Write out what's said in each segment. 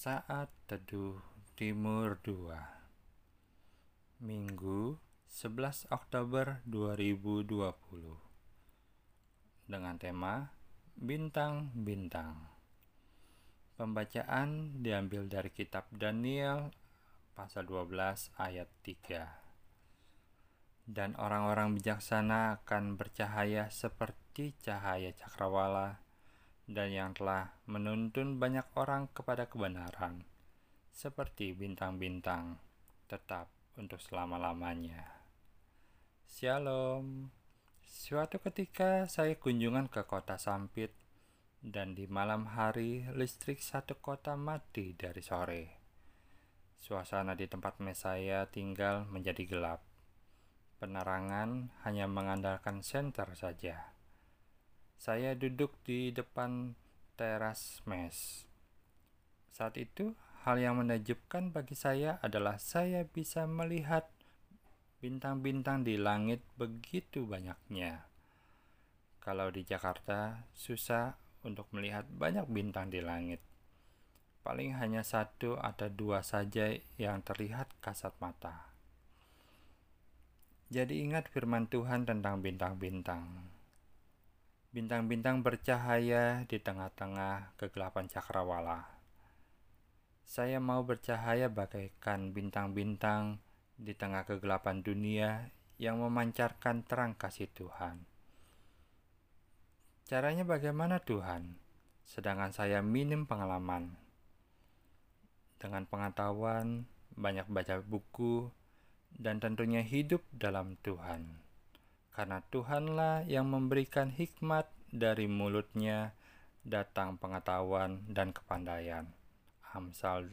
Saat Teduh Timur 2 Minggu 11 Oktober 2020 Dengan tema Bintang-Bintang. Pembacaan diambil dari kitab Daniel pasal 12 ayat 3 Dan orang-orang bijaksana akan bercahaya seperti cahaya cakrawala dan yang telah menuntun banyak orang kepada kebenaran, seperti bintang-bintang, tetap untuk selama-lamanya. Shalom. Suatu ketika saya kunjungan ke kota Sampit, dan di malam hari listrik satu kota mati dari sore. Suasana di tempat mes saya tinggal menjadi gelap. Penerangan hanya mengandalkan senter saja saya duduk di depan teras mes. Saat itu, hal yang menakjubkan bagi saya adalah saya bisa melihat bintang-bintang di langit begitu banyaknya. Kalau di Jakarta, susah untuk melihat banyak bintang di langit. Paling hanya satu atau dua saja yang terlihat kasat mata. Jadi ingat firman Tuhan tentang bintang-bintang. Bintang-bintang bercahaya di tengah-tengah kegelapan cakrawala. Saya mau bercahaya bagaikan bintang-bintang di tengah kegelapan dunia yang memancarkan terang kasih Tuhan. Caranya bagaimana Tuhan? Sedangkan saya minim pengalaman. Dengan pengetahuan, banyak baca buku, dan tentunya hidup dalam Tuhan karena Tuhanlah yang memberikan hikmat dari mulutnya datang pengetahuan dan kepandaian. Amsal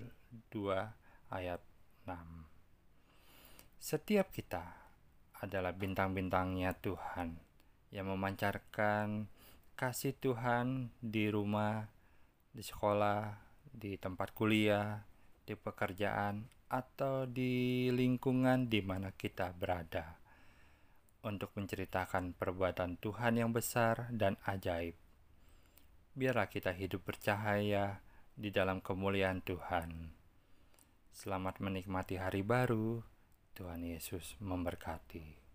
2 ayat 6 Setiap kita adalah bintang-bintangnya Tuhan yang memancarkan kasih Tuhan di rumah, di sekolah, di tempat kuliah, di pekerjaan, atau di lingkungan di mana kita berada untuk menceritakan perbuatan Tuhan yang besar dan ajaib. Biarlah kita hidup bercahaya di dalam kemuliaan Tuhan. Selamat menikmati hari baru. Tuhan Yesus memberkati.